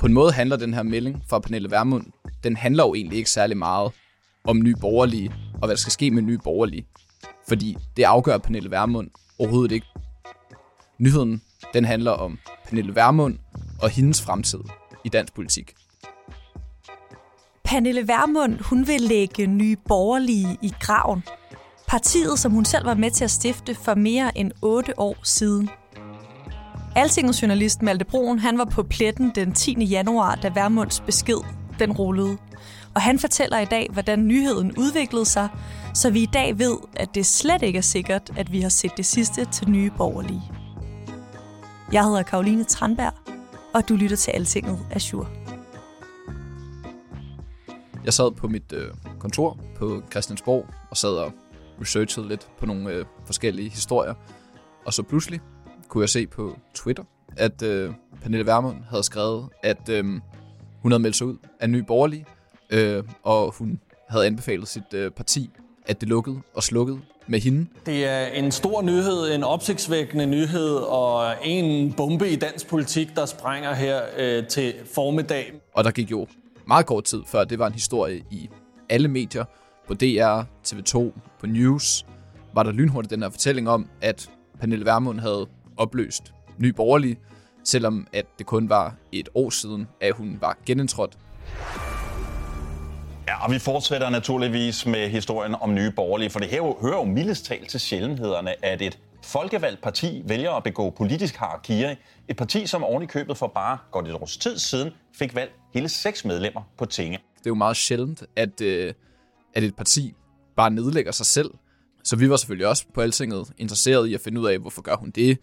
På en måde handler den her melding fra Pernille Vermund, den handler jo egentlig ikke særlig meget om ny borgerlige, og hvad der skal ske med ny borgerlige. Fordi det afgør Pernille Vermund overhovedet ikke. Nyheden, den handler om Pernille Vermund og hendes fremtid i dansk politik. Pernille Vermund, hun vil lægge nye borgerlige i graven. Partiet, som hun selv var med til at stifte for mere end 8 år siden. Altingets journalist Malte Broen, han var på pletten den 10. januar, da Værmunds besked den rullede. Og han fortæller i dag, hvordan nyheden udviklede sig, så vi i dag ved, at det slet ikke er sikkert, at vi har set det sidste til nye borgerlige. Jeg hedder Karoline Tranberg, og du lytter til Altinget Azure. Jeg sad på mit øh, kontor på Christiansborg og sad og researchede lidt på nogle øh, forskellige historier. Og så pludselig kunne jeg se på Twitter, at øh, Pernille Vermund havde skrevet, at øh, hun havde meldt sig ud af Ny Borgerlige, øh, og hun havde anbefalet sit øh, parti, at det lukkede og slukkede med hende. Det er en stor nyhed, en opsigtsvækkende nyhed, og en bombe i dansk politik, der sprænger her øh, til formiddag. Og der gik jo meget kort tid, før det var en historie i alle medier, på DR, TV2, på News, var der lynhurtigt den her fortælling om, at Pernille Vermund havde opløst Ny Borgerlige, selvom at det kun var et år siden, at hun var genindtrådt. Ja, og vi fortsætter naturligvis med historien om nye borgerlige, for det her hører jo mildest talt til sjældenhederne, at et folkevalgt parti vælger at begå politisk harakiri. Et parti, som oven i købet for bare godt et års tid siden fik valgt hele seks medlemmer på tinge. Det er jo meget sjældent, at, øh, at et parti bare nedlægger sig selv. Så vi var selvfølgelig også på altinget interesseret i at finde ud af, hvorfor gør hun det?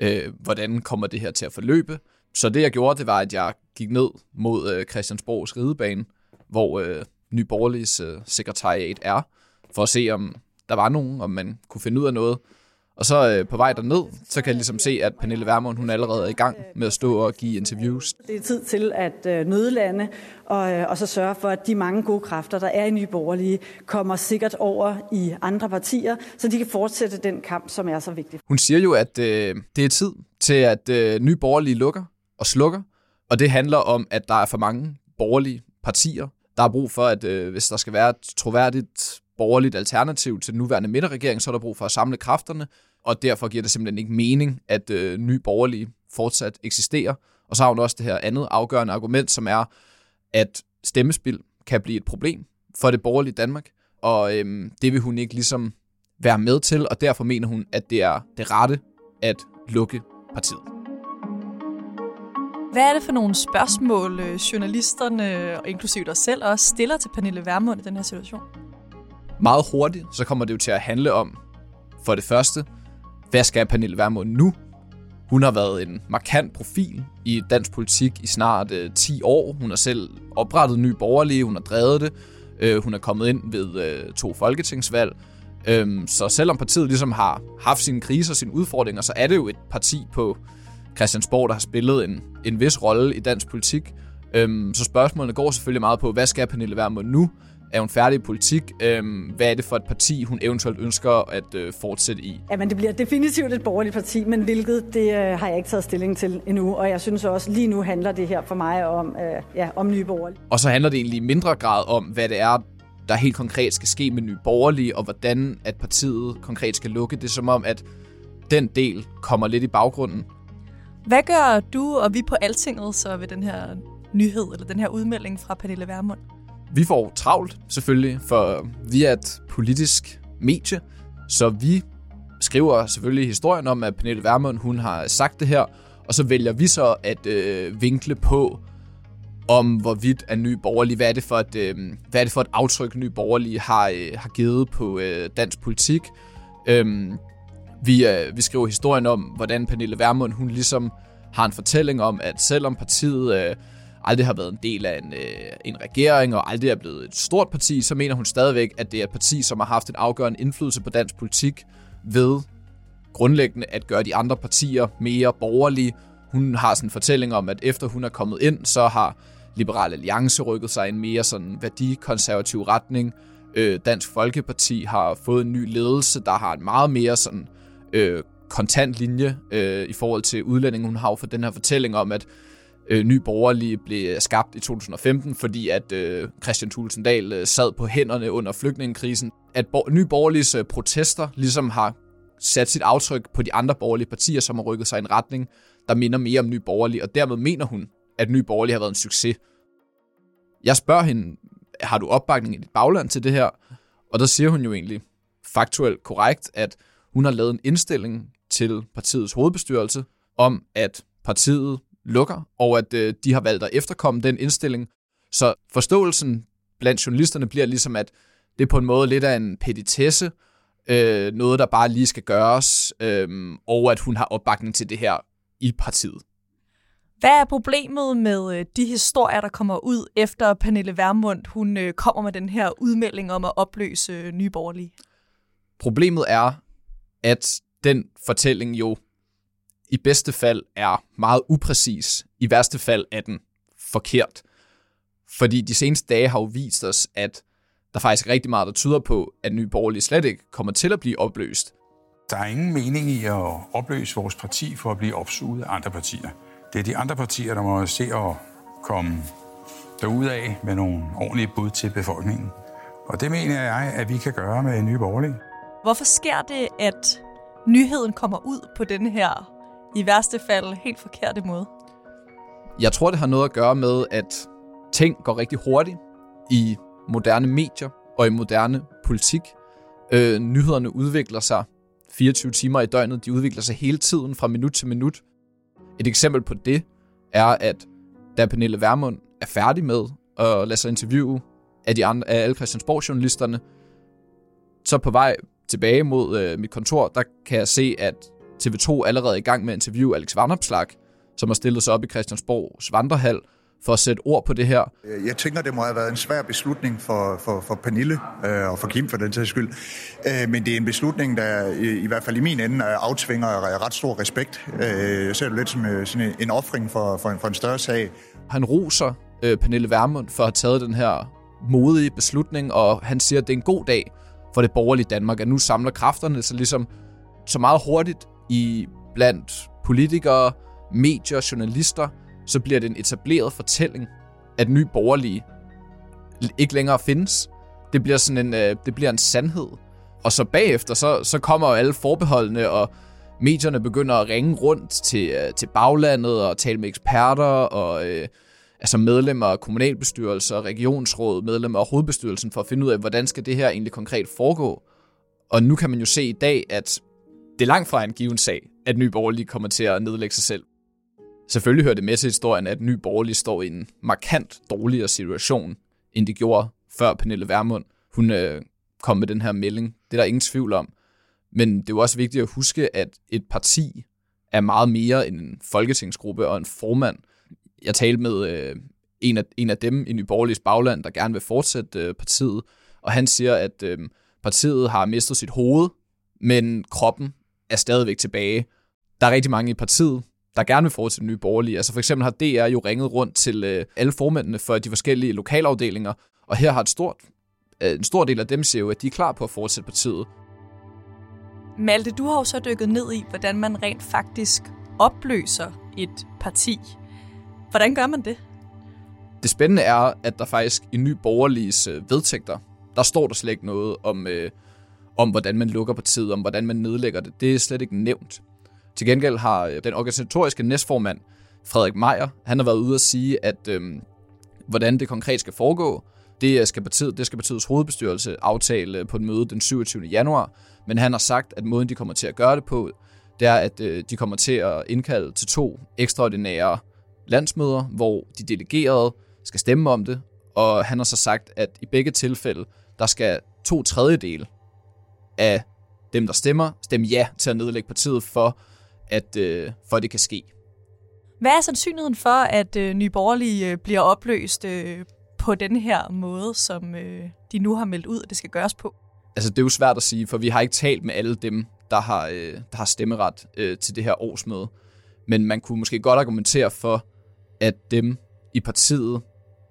Øh, hvordan kommer det her til at forløbe? Så det jeg gjorde, det var, at jeg gik ned mod øh, Christiansborgs ridebane, hvor øh, Ny Borgerliges øh, sekretariat er, for at se, om der var nogen, om man kunne finde ud af noget. Og så øh, på vej derned, så kan jeg ligesom se, at Pernille Vermund, hun allerede er i gang med at stå og give interviews. Det er tid til at øh, nødlande og, øh, og så sørge for, at de mange gode kræfter, der er i Nye Borgerlige, kommer sikkert over i andre partier, så de kan fortsætte den kamp, som er så vigtig. Hun siger jo, at øh, det er tid til, at øh, Nye Borgerlige lukker og slukker, og det handler om, at der er for mange borgerlige partier. Der er brug for, at øh, hvis der skal være et troværdigt borgerligt alternativ til den nuværende midterregering, så er der brug for at samle kræfterne, og derfor giver det simpelthen ikke mening, at øh, ny borgerlige fortsat eksisterer. Og så har hun også det her andet afgørende argument, som er, at stemmespil kan blive et problem for det borgerlige Danmark, og øhm, det vil hun ikke ligesom være med til, og derfor mener hun, at det er det rette at lukke partiet. Hvad er det for nogle spørgsmål, øh, journalisterne, og inklusive dig selv også, stiller til Pernille Vermund i den her situation? Meget hurtigt, så kommer det jo til at handle om, for det første, hvad skal Pernille Vermund nu? Hun har været en markant profil i dansk politik i snart øh, 10 år. Hun har selv oprettet Ny Borgerlige, hun har drevet det. Øh, hun er kommet ind ved øh, to folketingsvalg. Øh, så selvom partiet ligesom har haft sine kriser og sine udfordringer, så er det jo et parti på Christiansborg, der har spillet en, en vis rolle i dansk politik. Øh, så spørgsmålene går selvfølgelig meget på, hvad skal Pernille Vermund nu? Er hun færdig i politik? Øhm, hvad er det for et parti, hun eventuelt ønsker at øh, fortsætte i? Jamen, det bliver definitivt et borgerligt parti, men hvilket, det øh, har jeg ikke taget stilling til endnu. Og jeg synes også, lige nu handler det her for mig om, øh, ja, om nye borgerlige. Og så handler det egentlig i mindre grad om, hvad det er, der helt konkret skal ske med nye borgerlige, og hvordan at partiet konkret skal lukke. Det er som om, at den del kommer lidt i baggrunden. Hvad gør du og vi på Altinget så ved den her nyhed, eller den her udmelding fra Pernille Vermund? Vi får travlt, selvfølgelig, for vi er et politisk medie, så vi skriver selvfølgelig historien om, at Pernille Vermund, hun har sagt det her, og så vælger vi så at øh, vinkle på, om hvorvidt er ny borgerlig, hvad er det for et, øh, hvad er det for et aftryk, ny borgerlig har, øh, har givet på øh, dansk politik. Øhm, vi, øh, vi skriver historien om, hvordan Pernille Vermund, hun ligesom har en fortælling om, at selvom partiet øh, aldrig har været en del af en, øh, en regering og aldrig er blevet et stort parti, så mener hun stadigvæk, at det er et parti, som har haft en afgørende indflydelse på dansk politik ved grundlæggende at gøre de andre partier mere borgerlige. Hun har sådan en fortælling om, at efter hun er kommet ind, så har Liberal Alliance rykket sig i en mere sådan værdikonservativ retning. Øh, Dansk Folkeparti har fået en ny ledelse, der har en meget mere sådan øh, kontant linje øh, i forhold til udlændingen. Hun har jo den her fortælling om, at øh, Ny Borgerlige blev skabt i 2015, fordi at øh, Christian Tulsendal øh, sad på hænderne under flygtningekrisen. At bo- Ny Borgerliges øh, protester ligesom har sat sit aftryk på de andre borgerlige partier, som har rykket sig i en retning, der minder mere om Ny borgerlig, og dermed mener hun, at Ny borgerlig har været en succes. Jeg spørger hende, har du opbakning i dit bagland til det her? Og der siger hun jo egentlig faktuelt korrekt, at hun har lavet en indstilling til partiets hovedbestyrelse om, at partiet lukker, og at øh, de har valgt at efterkomme den indstilling. Så forståelsen blandt journalisterne bliver ligesom, at det er på en måde lidt af en petitesse, øh, noget der bare lige skal gøres, øh, og at hun har opbakning til det her i partiet. Hvad er problemet med øh, de historier, der kommer ud efter Pernille Vermund, hun øh, kommer med den her udmelding om at opløse øh, Nye Borgerlige? Problemet er, at den fortælling jo i bedste fald er meget upræcis. I værste fald er den forkert. Fordi de seneste dage har jo vist os, at der faktisk er rigtig meget, der tyder på, at Nye Borgerlige slet ikke kommer til at blive opløst. Der er ingen mening i at opløse vores parti for at blive opsuget af andre partier. Det er de andre partier, der må se at komme af med nogle ordentlige bud til befolkningen. Og det mener jeg, at vi kan gøre med Nye Borgerlige. Hvorfor sker det, at nyheden kommer ud på denne her, i værste fald, helt forkerte måde? Jeg tror, det har noget at gøre med, at ting går rigtig hurtigt i moderne medier og i moderne politik. Øh, nyhederne udvikler sig 24 timer i døgnet. De udvikler sig hele tiden fra minut til minut. Et eksempel på det er, at da Pernille Vermund er færdig med at lade sig interviewe af, de andre, af alle Christiansborg-journalisterne, så på vej tilbage mod øh, mit kontor, der kan jeg se, at TV2 allerede er i gang med at interviewe Alex Vanopslag, som har stillet sig op i Christiansborgs vandrehal for at sætte ord på det her. Jeg tænker, det må have været en svær beslutning for, for, for Pernille øh, og for Kim for den sags skyld. Øh, men det er en beslutning, der i, i hvert fald i min ende aftvinger ret stor respekt. Øh, jeg ser det lidt som øh, sådan en offring for, for, en, for en større sag. Han roser øh, Pernille Vermund for at have taget den her modige beslutning, og han siger, at det er en god dag for det borgerlige Danmark, at nu samler kræfterne sig ligesom så meget hurtigt i blandt politikere, medier, journalister, så bliver det en etableret fortælling, at ny borgerlige ikke længere findes. Det bliver sådan en, øh, det bliver en sandhed. Og så bagefter, så, så kommer jo alle forbeholdene, og medierne begynder at ringe rundt til, øh, til baglandet og tale med eksperter og øh, altså medlemmer af kommunalbestyrelser, regionsråd, medlemmer af hovedbestyrelsen for at finde ud af, hvordan skal det her egentlig konkret foregå. Og nu kan man jo se i dag, at det er langt fra en given sag, at Ny Borgerlige kommer til at nedlægge sig selv. Selvfølgelig hører det med til historien, at Ny Borgerlige står i en markant dårligere situation, end de gjorde før Pernille Vermund. Hun øh, kom med den her melding. Det er der ingen tvivl om. Men det er jo også vigtigt at huske, at et parti er meget mere end en folketingsgruppe og en formand. Jeg talte med øh, en, af, en af dem i Nyborgerligs bagland, der gerne vil fortsætte øh, partiet, og han siger, at øh, partiet har mistet sit hoved, men kroppen er stadigvæk tilbage. Der er rigtig mange i partiet, der gerne vil fortsætte nye borgerlige. Altså for eksempel har DR jo ringet rundt til øh, alle formændene for de forskellige lokalafdelinger, og her har et stort, øh, en stor del af dem siger jo, at de er klar på at fortsætte partiet. Malte, du har jo så dykket ned i, hvordan man rent faktisk opløser et parti. Hvordan gør man det? Det spændende er, at der faktisk i ny borgerliges øh, vedtægter, der står der slet ikke noget om, øh, om hvordan man lukker partiet, om hvordan man nedlægger det. Det er slet ikke nævnt. Til gengæld har øh, den organisatoriske næstformand, Frederik Meier, han har været ude at sige, at øhm, hvordan det konkret skal foregå, det skal, partiet, det skal partiets hovedbestyrelse aftale på et møde den 27. januar, men han har sagt, at måden, de kommer til at gøre det på, det er, at øh, de kommer til at indkalde til to ekstraordinære landsmøder, hvor de delegerede skal stemme om det, og han har så sagt, at i begge tilfælde, der skal to tredjedel af dem, der stemmer, stemme ja til at nedlægge partiet for, at, øh, for at det kan ske. Hvad er sandsynligheden for, at øh, Nye Borgerlige øh, bliver opløst øh, på den her måde, som øh, de nu har meldt ud, at det skal gøres på? Altså, det er jo svært at sige, for vi har ikke talt med alle dem, der har, øh, der har stemmeret øh, til det her årsmøde. Men man kunne måske godt argumentere for, at dem i partiet,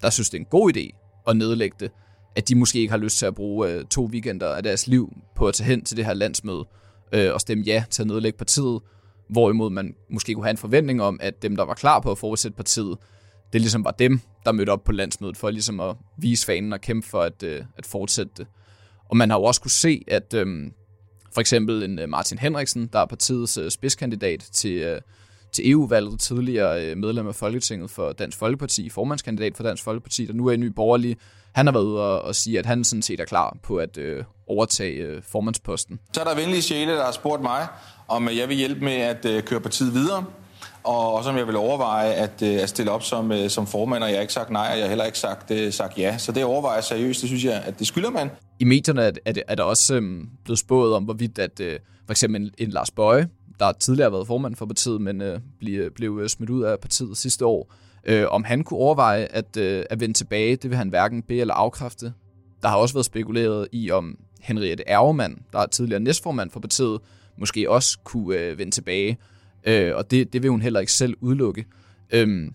der synes, det er en god idé at nedlægge det, at de måske ikke har lyst til at bruge øh, to weekender af deres liv på at tage hen til det her landsmøde øh, og stemme ja til at nedlægge partiet, hvorimod man måske kunne have en forventning om, at dem, der var klar på at fortsætte partiet, det ligesom var dem, der mødte op på landsmødet for ligesom at vise fanen og kæmpe for at, øh, at fortsætte det. Og man har jo også kunne se, at øh, for eksempel en øh, Martin Henriksen, der er partiets øh, spidskandidat til, øh, til EU-valget, tidligere øh, medlem af Folketinget for Dansk Folkeparti, formandskandidat for Dansk Folkeparti, der nu er i ny borgerlig, han har været ude og, og sige, at han sådan set er klar på at øh, overtage øh, formandsposten. Så er der venlige sjæle, der har spurgt mig, om jeg vil hjælpe med at øh, køre partiet videre, og også om jeg vil overveje at, øh, at stille op som, øh, som formand, og jeg har ikke sagt nej, og jeg har heller ikke sagt, øh, sagt ja. Så det overvejer jeg seriøst, det synes jeg, at det skylder man. I medierne er, er, er der også øh, blevet spået om, hvorvidt at øh, for eksempel en, en Lars Bøje, der tidligere har været formand for partiet, men øh, blev, blev smidt ud af partiet sidste år, øh, om han kunne overveje at, øh, at vende tilbage. Det vil han hverken bede eller afkræfte. Der har også været spekuleret i, om Henriette Ervemann, der er tidligere næstformand for partiet, måske også kunne øh, vende tilbage. Øh, og det, det vil hun heller ikke selv udelukke. Øhm,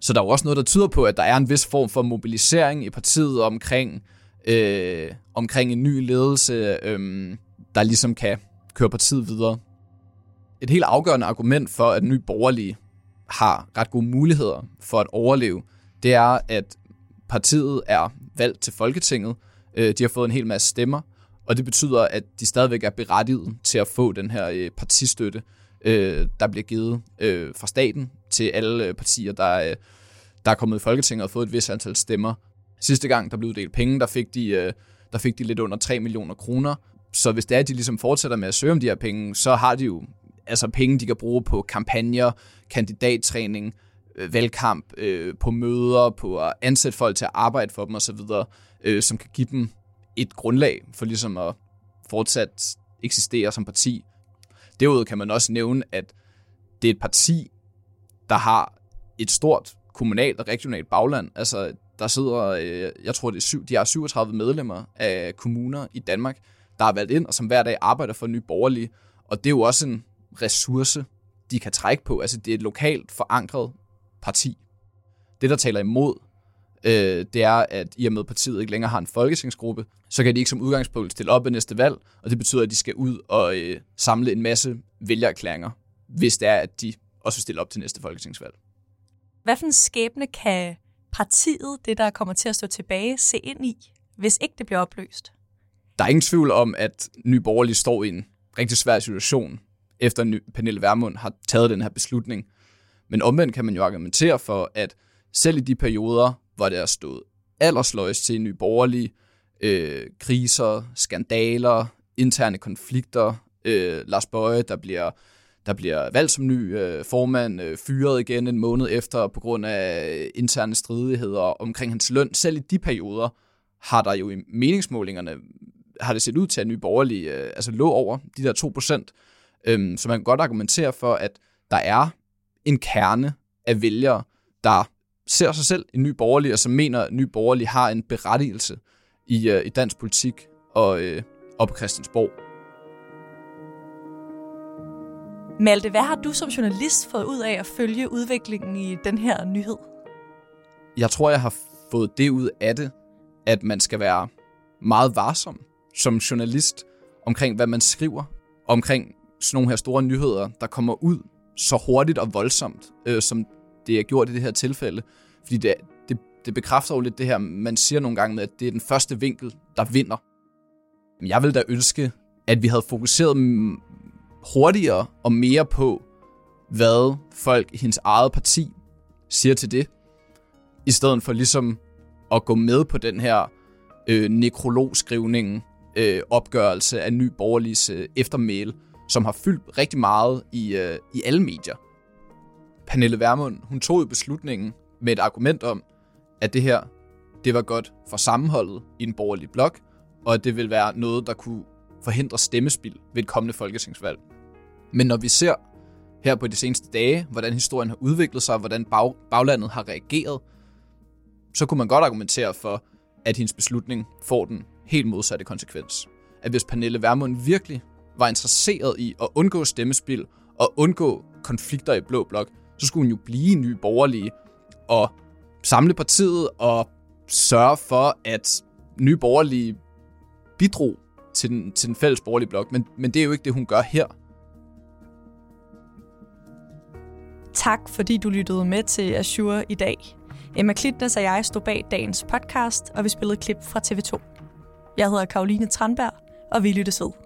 så der er jo også noget, der tyder på, at der er en vis form for mobilisering i partiet omkring, øh, omkring en ny ledelse, øh, der ligesom kan køre partiet videre. Et helt afgørende argument for, at ny borgerlige har ret gode muligheder for at overleve, det er, at partiet er valgt til Folketinget. Øh, de har fået en hel masse stemmer, og det betyder, at de stadigvæk er berettiget til at få den her øh, partistøtte, øh, der bliver givet øh, fra staten til alle øh, partier, der, øh, der er kommet i Folketinget og fået et vis antal stemmer. Sidste gang, der blev uddelt penge, der fik de, der fik de lidt under 3 millioner kroner. Så hvis det er, at de ligesom fortsætter med at søge om de her penge, så har de jo altså penge, de kan bruge på kampagner, kandidattræning, øh, valgkamp, øh, på møder, på at ansætte folk til at arbejde for dem osv., øh, som kan give dem et grundlag for ligesom at fortsat eksistere som parti. Derudover kan man også nævne, at det er et parti, der har et stort kommunalt og regionalt bagland. Altså, der sidder, øh, jeg tror, det er syv, de har 37 medlemmer af kommuner i Danmark, der er valgt ind, og som hver dag arbejder for nye borgerlige. Og det er jo også en ressource, de kan trække på. Altså, det er et lokalt forankret parti. Det, der taler imod, øh, det er, at i og med partiet ikke længere har en folketingsgruppe, så kan de ikke som udgangspunkt stille op ved næste valg, og det betyder, at de skal ud og øh, samle en masse vælgererklæringer, hvis det er, at de også vil stille op til næste folketingsvalg. Hvad for en skæbne kan partiet, det der kommer til at stå tilbage, se ind i, hvis ikke det bliver opløst? Der er ingen tvivl om, at Nye Borgerlige står i en rigtig svær situation, efter Pernille Vermund har taget den her beslutning. Men omvendt kan man jo argumentere for, at selv i de perioder, hvor det stod stået allersløjst til nye borgerlige, øh, kriser, skandaler, interne konflikter, øh, Lars Bøje, der bliver, der bliver valgt som ny øh, formand, øh, fyret igen en måned efter på grund af interne stridigheder omkring hans løn. Selv i de perioder har der jo i meningsmålingerne har det set ud til, at nye borgerlige øh, altså lå over de der 2 procent. Øhm, så man kan godt argumentere for, at der er en kerne af vælgere, der ser sig selv i ny borgerlig, og som mener, at ny borgerlig har en berettigelse i, øh, i dansk politik og, øh, og på Christiansborg. Malte, hvad har du som journalist fået ud af at følge udviklingen i den her nyhed? Jeg tror, jeg har fået det ud af det, at man skal være meget varsom som journalist omkring, hvad man skriver, omkring sådan nogle her store nyheder, der kommer ud så hurtigt og voldsomt, øh, som det er gjort i det her tilfælde. Fordi det, det, det bekræfter jo lidt det her, man siger nogle gange med, at det er den første vinkel, der vinder. Men jeg vil da ønske, at vi havde fokuseret hurtigere og mere på, hvad folk i hendes eget parti siger til det, i stedet for ligesom at gå med på den her øh, nekrologskrivning, øh, opgørelse af ny borgerlig øh, eftermæle, som har fyldt rigtig meget i, øh, i alle medier. Pernille Vermund, hun tog jo beslutningen med et argument om, at det her, det var godt for sammenholdet i en borgerlig blok, og at det vil være noget, der kunne forhindre stemmespil ved et kommende folketingsvalg. Men når vi ser her på de seneste dage, hvordan historien har udviklet sig, hvordan bag, baglandet har reageret, så kunne man godt argumentere for, at hendes beslutning får den helt modsatte konsekvens. At hvis Pernille Vermund virkelig var interesseret i at undgå stemmespil og undgå konflikter i Blå Blok, så skulle hun jo blive ny borgerlige og samle partiet og sørge for, at nye borgerlige bidrog til den, til den fælles borgerlige blok. Men, men det er jo ikke det, hun gør her. Tak, fordi du lyttede med til Azure i dag. Emma Klitnes og jeg stod bag dagens podcast, og vi spillede klip fra TV2. Jeg hedder Karoline Tranberg, og vi lyttes ved.